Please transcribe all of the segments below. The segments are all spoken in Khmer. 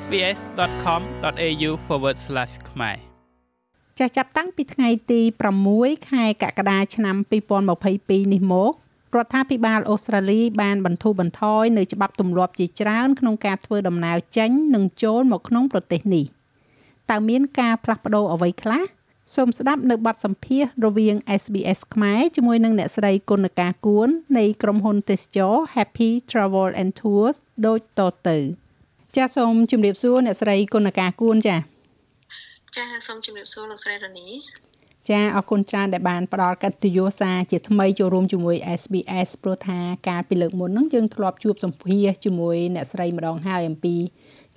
sbs.com.au/ ខ្មែរចាស់ចាប់តាំងពីថ្ងៃទី6ខែកក្កដាឆ្នាំ2022នេះមករដ្ឋាភិបាលអូស្ត្រាលីបានបន្ធូរបន្ថយនៅច្បាប់ទម្លាប់ជាច្រើនក្នុងការធ្វើដំណើរចេញនិងចូលមកក្នុងប្រទេសនេះតើមានការផ្លាស់ប្ដូរអ្វីខ្លះសូមស្ដាប់នៅបទសម្ភាសន៍រវាង SBS ខ្មែរជាមួយនឹងអ្នកស្រីគុណការគួននៃក្រុមហ៊ុនទេសចរ Happy Travel and Tours ដូចតទៅ ចាសសូមជម្រាបសួរអ្នកស្រីគុណការគួនចាចាសូមជម្រាបសួរលោកស្រីរនីចាអរគុណច្រើនដែលបានផ្ដល់កិត្តិយសសារជាថ្មីចូលរួមជាមួយ SBS ព្រោះថាការពីលើកមុនហ្នឹងយើងធ្លាប់ជួបសម្ភាសជាមួយអ្នកស្រីម្ដងហើយអំពី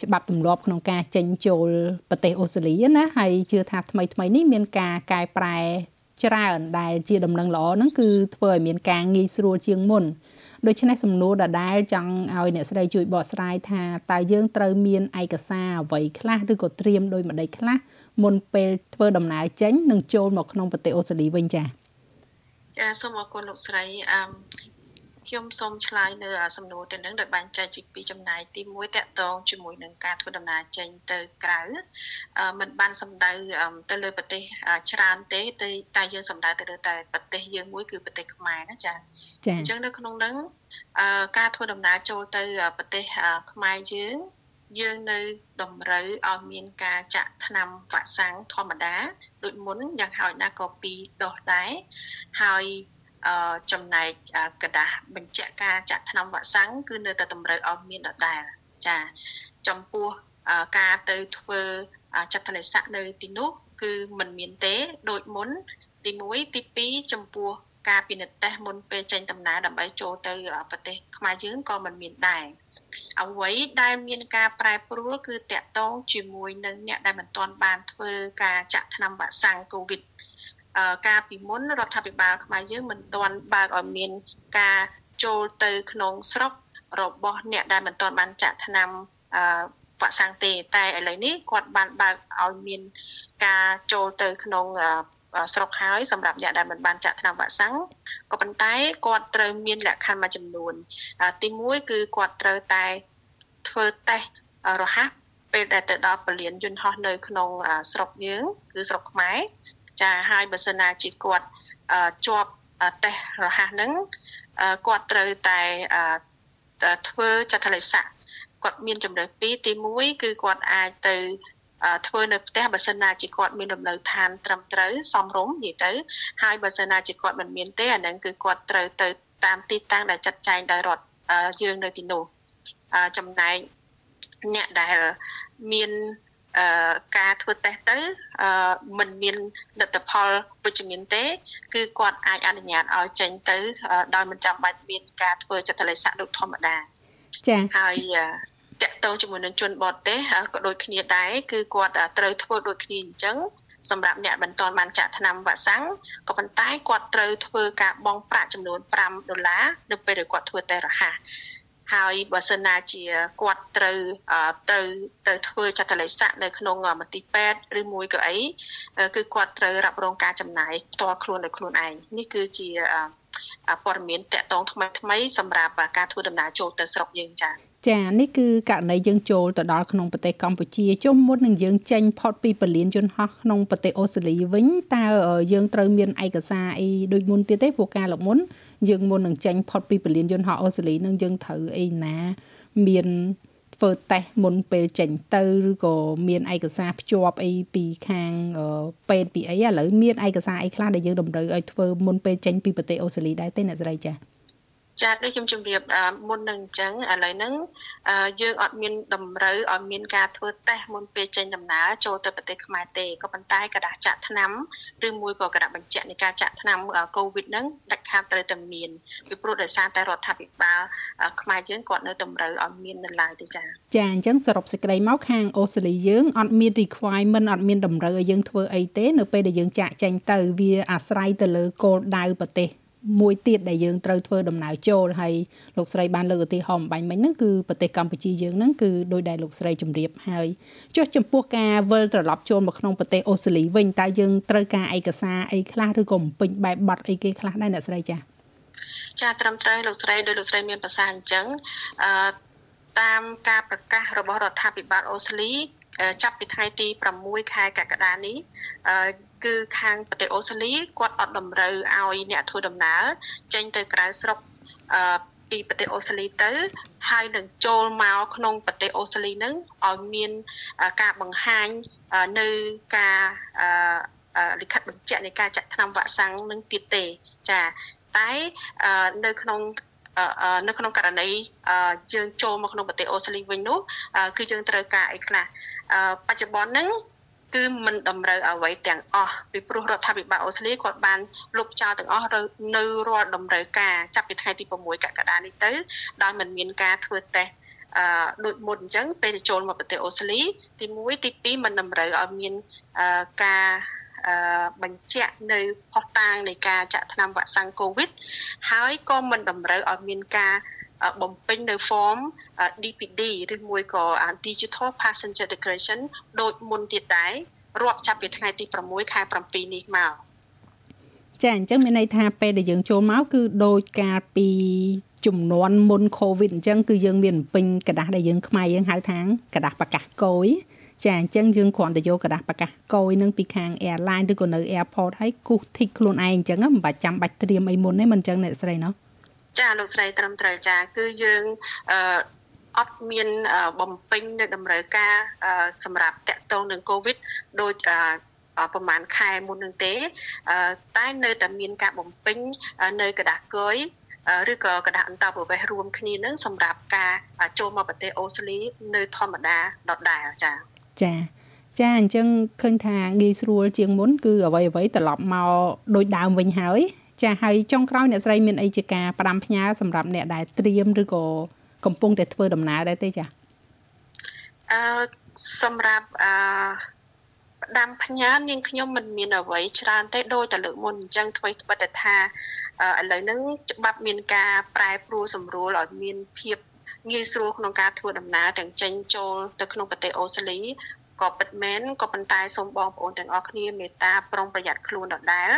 ច្បាប់ទម្លាប់ក្នុងការចេញចូលប្រទេសអូស្ត្រាលីណាហើយជឿថាថ្មីថ្មីនេះមានការកែប្រែច្រើនដែលជាដំណឹងល្អហ្នឹងគឺធ្វើឲ្យមានការងាយស្រួលជាងមុន ដូច្នេះសំណួរដដែលចង់ឲ្យអ្នកស្រីជួយបកស្រាយថាតើយើងត្រូវមានឯកសារអ្វីខ្លះឬក៏ត្រៀមដោយម្ដេចខ្លះមុនពេលធ្វើដំណើរចេញនិងចូលមកក្នុងប្រទេសអូស្ត្រាលីវិញចា៎ចាសូមអរគុណលោកស្រីអឺ ខ្ញុំសូមឆ្លើយនៅសំណួរទៅនឹងដោយបែងចែកជាពីចំណាយទី1តកតងជាមួយនឹងការធ្វើដំណើរចេញទៅក្រៅมันបានសំដៅទៅលើប្រទេសច្រើនទេតែតែយើងសំដៅទៅលើតែប្រទេសយើងមួយគឺប្រទេសខ្មែរណាចាអញ្ចឹងនៅក្នុងហ្នឹងការធ្វើដំណើរចូលទៅប្រទេសខ្មែរយើងយើងនៅតម្រូវឲ្យមានការចាក់ថ្នាំវ៉ាក់សាំងធម្មតាដូចមុនយ៉ាងហោចណាស់ក៏2ដុសដែរហើយ ចំណែកกระดาษបញ្ជាក់ការចាក់ថ្នាំវ៉ាក់សាំងគឺនៅតែតម្រូវឲ្យមានដដែលចាចំពោះការទៅធ្វើចាត់ទលេស័កនៅទីនោះគឺมันមានទេដូចមុនទី1ទី2ចំពោះការពិនិត្យតេស្តមុនពេលចេញដំណើរដើម្បីចូលទៅប្រទេសខ្មែរយើងក៏មិនមានដែរអ្វីដែលមានការប្រែប្រួលគឺតកតងជាមួយនឹងអ្នកដែលមិនទាន់បានធ្វើការចាក់ថ្នាំវ៉ាក់សាំងកូវីដ ការពីមុនរដ្ឋាភិបាលខ្មែរយើងមិនទាន់បើកឲ្យមានការចូលទៅក្នុងស្រុករបស់អ្នកដែលមិនទាន់បានចាក់ថ្នាំវ៉ាក់សាំងទេតែឥឡូវនេះគាត់បានបើកឲ្យមានការចូលទៅក្នុងស្រុកហើយសម្រាប់អ្នកដែលមិនបានចាក់ថ្នាំវ៉ាក់សាំងក៏ប៉ុន្តែគាត់ត្រូវមានលក្ខខណ្ឌមួយចំនួនទី1គឺគាត់ត្រូវតែធ្វើតេស្តរហ័សពេលដែលទៅដល់ពលានយន្តហោះនៅក្នុងស្រុកយើងគឺស្រុកខ្មែរ ចាហើយបើសិនណាជាគាត់ជាប់តេស្តរហ័សហ្នឹងគាត់ត្រូវតែធ្វើចតលេស័កគាត់មានចំណុច2ទី1គឺគាត់អាចទៅធ្វើនៅផ្ទះបើសិនណាជាគាត់មានលំនៅឋានត្រឹមត្រូវសមរម្យនិយាយទៅហើយបើសិនណាជាគាត់មិនមានទេអាហ្នឹងគឺគាត់ត្រូវទៅតាមទីតាំងដែលចាត់ចែងដោយរដ្ឋយើងនៅទីនោះចំណែកអ្នកដែលមានអឺ ការធ្វើតេស្តទៅអឺมันមានលទ្ធផលវិជ្ជមានទេ គឺគាត់អាចអនុញ្ញាតឲ្យចេញទៅដោយមិនចាំបាច់មានការធ្វើចតលេស័កដូចធម្មតាចា៎ហើយតកតងជាមួយនឹងជនបរទេសក៏ដូចគ្នាដែរគឺគាត់ត្រូវធ្វើដូចគ្នាអញ្ចឹងសម្រាប់អ្នកបន្តបានចាក់ថ្នាំវ៉ាក់សាំងក៏ប៉ុន្តែគាត់ត្រូវធ្វើការបង់ប្រាក់ចំនួន5ដុល្លារនៅពេលដែលគាត់ធ្វើតេស្តរហ័ស ហើយបើសិនណាជាគាត់ត្រូវត្រូវទៅធ្វើចតលេស័កនៅក្នុងមន្ទីរពេទ្យឬមួយក៏អីគឺគាត់ត្រូវរ៉ាប់រងការចំណាយផ្ទាល់ខ្លួនដោយខ្លួនឯងនេះគឺជាព័ត៌មានតកតងថ្មីថ្មីសម្រាប់ការធ្វើដំណើរចូលទៅស្រុកយើងចា៎ចានេះគឺករណីយើងចូលទៅដល់ក្នុងប្រទេសកម្ពុជាជុំមុននឹងយើងចេញផុតពីពលានយន្តហោះក្នុងប្រទេសអូស្ត្រាលីវិញតើយើងត្រូវមានឯកសារអីដូចមុនទៀតទេព្រោះការលមុន យើងមុននឹងចេញផុតពីពលានយន្តហោះអូស្ត្រាលីនឹងយើងត្រូវអីណា មានធ្វើតេស្តមុនពេលចេញទៅឬក៏មានឯកសារភ្ជាប់អីពីខាងពេទ្យពីអីឥឡូវមានឯកសារអីខ្លះដែលយើងតម្រូវឲ្យធ្វើមុនពេលចេញពីប្រទេសអូស្ត្រាលីដែរទេអ្នកស្រីចា៎ ចាដូចខ្ញុំជម្រាបមុននឹងអញ្ចឹងឥឡូវហ្នឹងយើងអត់មានតម្រូវឲ្យមានការធ្វើតេស្តមុនពេលចេញដំណើរចូលទៅប្រទេសខ្មែរទេក៏ប៉ុន្តែกระดาษចាក់ថ្នាំឬមួយក៏กระดาษបញ្ជាក់នៃការចាក់ថ្នាំកូវីដហ្នឹងដាច់ខាតត្រូវតែមានពីព្រោះដោយសារតែរដ្ឋាភិបាលខ្មែរយើងគាត់នៅតម្រូវឲ្យមាននៅឡើយទេចាចាអញ្ចឹងសរុបសេចក្តីមកខាងអូស្ត្រាលីយើងអត់មាន requirement អត់មានតម្រូវឲ្យយើងធ្វើអីទេនៅពេលដែលយើងចាក់ចេញទៅវាអាស្រ័យទៅលើគោលដៅប្រទេស មួយទៀតដែលយើងត្រូវធ្វើដំណើរចូលហើយលោកស្រីបានលើកឧទាហរណ៍បាញ់មិញហ្នឹងគឺប្រទេសកម្ពុជាយើងហ្នឹងគឺដោយដែលលោកស្រីជម្រាបហើយចុះចំពោះការវិលត្រឡប់ចូលមកក្នុងប្រទេសអូស្ត្រាលីវិញតើយើងត្រូវការឯកសារអីខ្លះឬក៏បំពេញបែបប័ណ្ណអីគេខ្លះដែរអ្នកស្រីចា៎ចាត្រឹមត្រូវលោកស្រីដោយលោកស្រីមានប្រសាសន៍អញ្ចឹងអឺតាមការប្រកាសរបស់រដ្ឋាភិបាលអូស្ត្រាលី ចាប់ពីថ្ងៃទី6ខែកក្កដានេះគឺខាងប្រទេសអូស្ត្រាលីគាត់អត់តម្រូវឲ្យអ្នកធ្វើដំណើរចេញទៅក្រៅស្រុកពីប្រទេសអូស្ត្រាលីទៅហើយនឹងចូលមកក្នុងប្រទេសអូស្ត្រាលីនឹងឲ្យមានការបង្ហាញនៅការលិខិតបញ្ជាក់នៃការចាក់ថ្នាំវ៉ាក់សាំងនឹងទៀតទេចាតែនៅក្នុងនៅក្នុងករណីយើងចូលមកក្នុងប្រទេសអូស្ត្រាលីវិញនោះគឺយើងត្រូវការអីខ្លះ បច្ចុប្បន្នហ្នឹងគឺមិនតម្រូវអ្វីទាំងអស់ពីព្រោះរដ្ឋាភិបាលអូស្ត្រាលីគាត់បានលុបចោលទាំងអស់នៅរាល់តម្រូវការចាប់ពីថ្ងៃទី6កក្កដានេះទៅដោយមិនមានការធ្វើតេស្តអឺដូចមុនអញ្ចឹងពេលចូលមកប្រទេសអូស្ត្រាលីទី1ទី2មិនតម្រូវឲ្យមានការបញ្ជាក់នៅផុសតាងនៃការចាក់ថ្នាំវ៉ាក់សាំង COVID ហើយក៏មិនតម្រូវឲ្យមានការ បំពេញនៅ form DPD ឬមួយក៏ Digital Passenger Declaration ដូចមុនទៀតដែររាប់ចាប់ពីថ្ងៃទី6ខែ7នេះមកចាអញ្ចឹងមានន័យថាពេលដែលយើងចូលមកគឺដោយការពីចំនួនមុន COVID អញ្ចឹងគឺយើងមានពេញกระดาษដែលយើងខ្មែរយើងហៅថាกระดาษប្រកាសកយចាអញ្ចឹងយើងគ្រាន់តែយកกระดาษប្រកាសកយនឹងពីខាង airline ឬក៏នៅ airport ឲ្យគូសធីកខ្លួនឯងអញ្ចឹងមិនបាច់ចាំបាច់ត្រៀមអីមុនទេមិនអញ្ចឹងអ្នកស្រីណោះ ចាលោកស្រីត្រឹមត្រូវចាគឺយើងអឺអត់មានបំពេញនៅតម្រូវការសម្រាប់តកតងនឹង COVID ដូចប្រហែលខែមុននឹងទេតែនៅតែមានការបំពេញនៅกระดาษកយឬក៏กระดาษអន្តរប្រវេសន៍រួមគ្នានឹងសម្រាប់ការចូលមកប្រទេសអូស្ត្រាលីនៅធម្មតាដដែលចា៎ចាចាអញ្ចឹងឃើញថាងាយស្រួលជាងមុនគឺអ្វីអ្វីត្រឡប់មកដូចដើមវិញហើយ ចាហើយចុងក្រោយអ្នកស្រីមានអីជាការផ្ដាំផ្ញើសម្រាប់អ្នកដែលត្រៀមឬក៏កំពុងតែធ្វើដំណើរដែរទេចាអឺសម្រាប់អឺផ្ដាំផ្ញើនាងខ្ញុំមិនមានអ្វីច្រើនទេដោយតែលើកមុនអញ្ចឹងធ្វើត្បិតតែថាឥឡូវហ្នឹងច្បាប់មានការប្រែប្រួលសម្រួលឲ្យមានភាពងាយស្រួលក្នុងការធ្វើដំណើរទាំងចេញចូលទៅក្នុងប្រទេសអូស្ត្រាលី ក៏ពិតមែនក៏ប៉ុន្តែសូមបងប្អូនទាំងអស់គ្នាមេត្តាប្រុងប្រយ័ត្នខ្លួនដដែល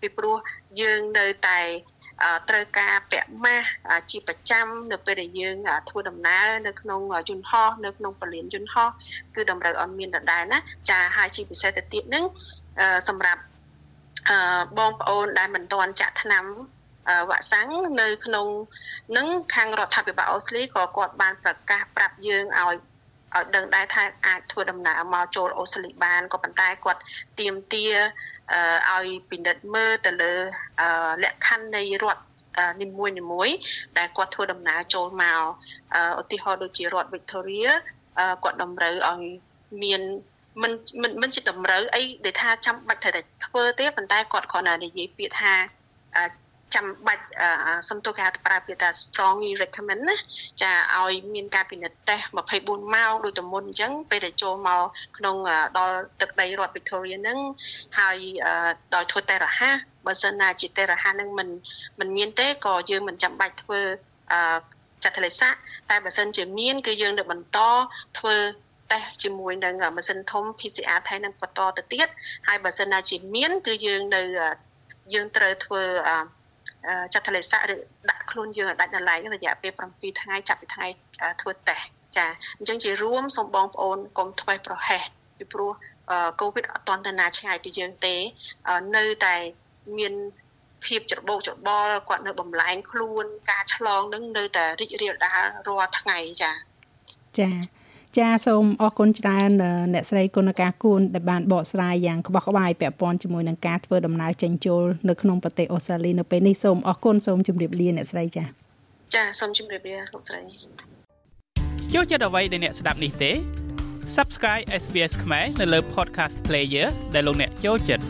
ពីព្រោះយើងនៅតែត្រូវការពាក់ម៉ាស់ជាប្រចាំនៅពេលដែលយើងធ្វើដំណើរនៅក្នុងយន្តហោះនៅក្នុងពលានយន្តហោះគឺតម្រូវឲ្យមានដដែលណាចាហើយជាពិសេសទៅទៀតនឹងសម្រាប់បងប្អូនដែលមិនទាន់ចាក់ថ្នាំវ៉ាក់សាំងនៅក្នុងនឹងខាងរដ្ឋាភិបាលអូស្ត្រាលីក៏គាត់បានប្រកាសប្រាប់យើងឲ្យ ឲ្យដឹងដែរថាអាចធ្វើដំណើរមកចូលអូស្ត្រាលីបានក៏ប៉ុន្តែគាត់ទៀមទាឲ្យពិនិត្យមើលទៅលើលក្ខខណ្ឌនៃរដ្ឋនីមួយនីមួយដែលគាត់ធ្វើដំណើរចូលមកឧទាហរណ៍ដូចជារដ្ឋ Victoria គាត់តម្រូវឲ្យមានមិនមិនមិនជាតម្រូវអីដែលថាចាំបាច់ត្រូវតែធ្វើទេប៉ុន្តែគាត់គ្រាន់តែនិយាយពាក្យថា ចាំបាច់សំទោសគេហៅប្រើពាក្យថា strongly recommend ណាចាឲ្យមានការពិនិត្យតេស្ត24ម៉ោងដូចតែមុនអញ្ចឹងពេលដែលចូលមកក្នុងដល់ទឹកដីរដ្ឋ Victoria ហ្នឹងហើយដោយធ្វើតេស្តរហ័សបើសិនណាជាតេស្តរហ័សហ្នឹងមិនមិនមានទេក៏យើងមិនចាំបាច់ធ្វើចាត់ទលេសាតែបើសិនជាមានគឺយើងនឹងបន្តធ្វើតេស្តជាមួយនឹងម៉ាស៊ីនធំ PCR ថៃនឹងបន្តទៅទៀតហើយបើសិនណាជាមានគឺយើងនៅយើងត្រូវធ្វើ ចាត់ទលេសាឬដាក់ខ្លួនយើងឲ្យដាច់ដライរយៈពេល7ថ្ងៃចាប់ពីថ្ងៃធ្វើតេស្តចាអញ្ចឹងជារួមសូមបងប្អូនកុំធ្វេសប្រហែសពីព្រោះកូវីដអត់តន់ទៅណាឆ្ងាយពីយើងទេនៅតែមានភាពច្របូកច្របល់គាត់នៅបំលែងខ្លួនការឆ្លងនឹងនៅតែរីករាលដាលរាល់ថ្ងៃចាចា ចាសូមអរគុណច្រើនអ្នកស្រីគុណការគួនដែលបានបកស្រាយយ៉ាងក្បោះក្បាយពាក់ព័ន្ធជាមួយនឹងការធ្វើដំណើរចេញចូលនៅក្នុងប្រទេសអូស្ត្រាលីនៅពេលនេះសូមអរគុណសូមជម្រាបលាអ្នកស្រីចាចាសូមជម្រាបលាលោកស្រីចូលចិត្តអ្វីដែលអ្នកស្ដាប់នេះទេ Subscribe SBS ខ្មែរនៅលើ Podcast Player ដែលលោកអ្នកចូលចិត្ត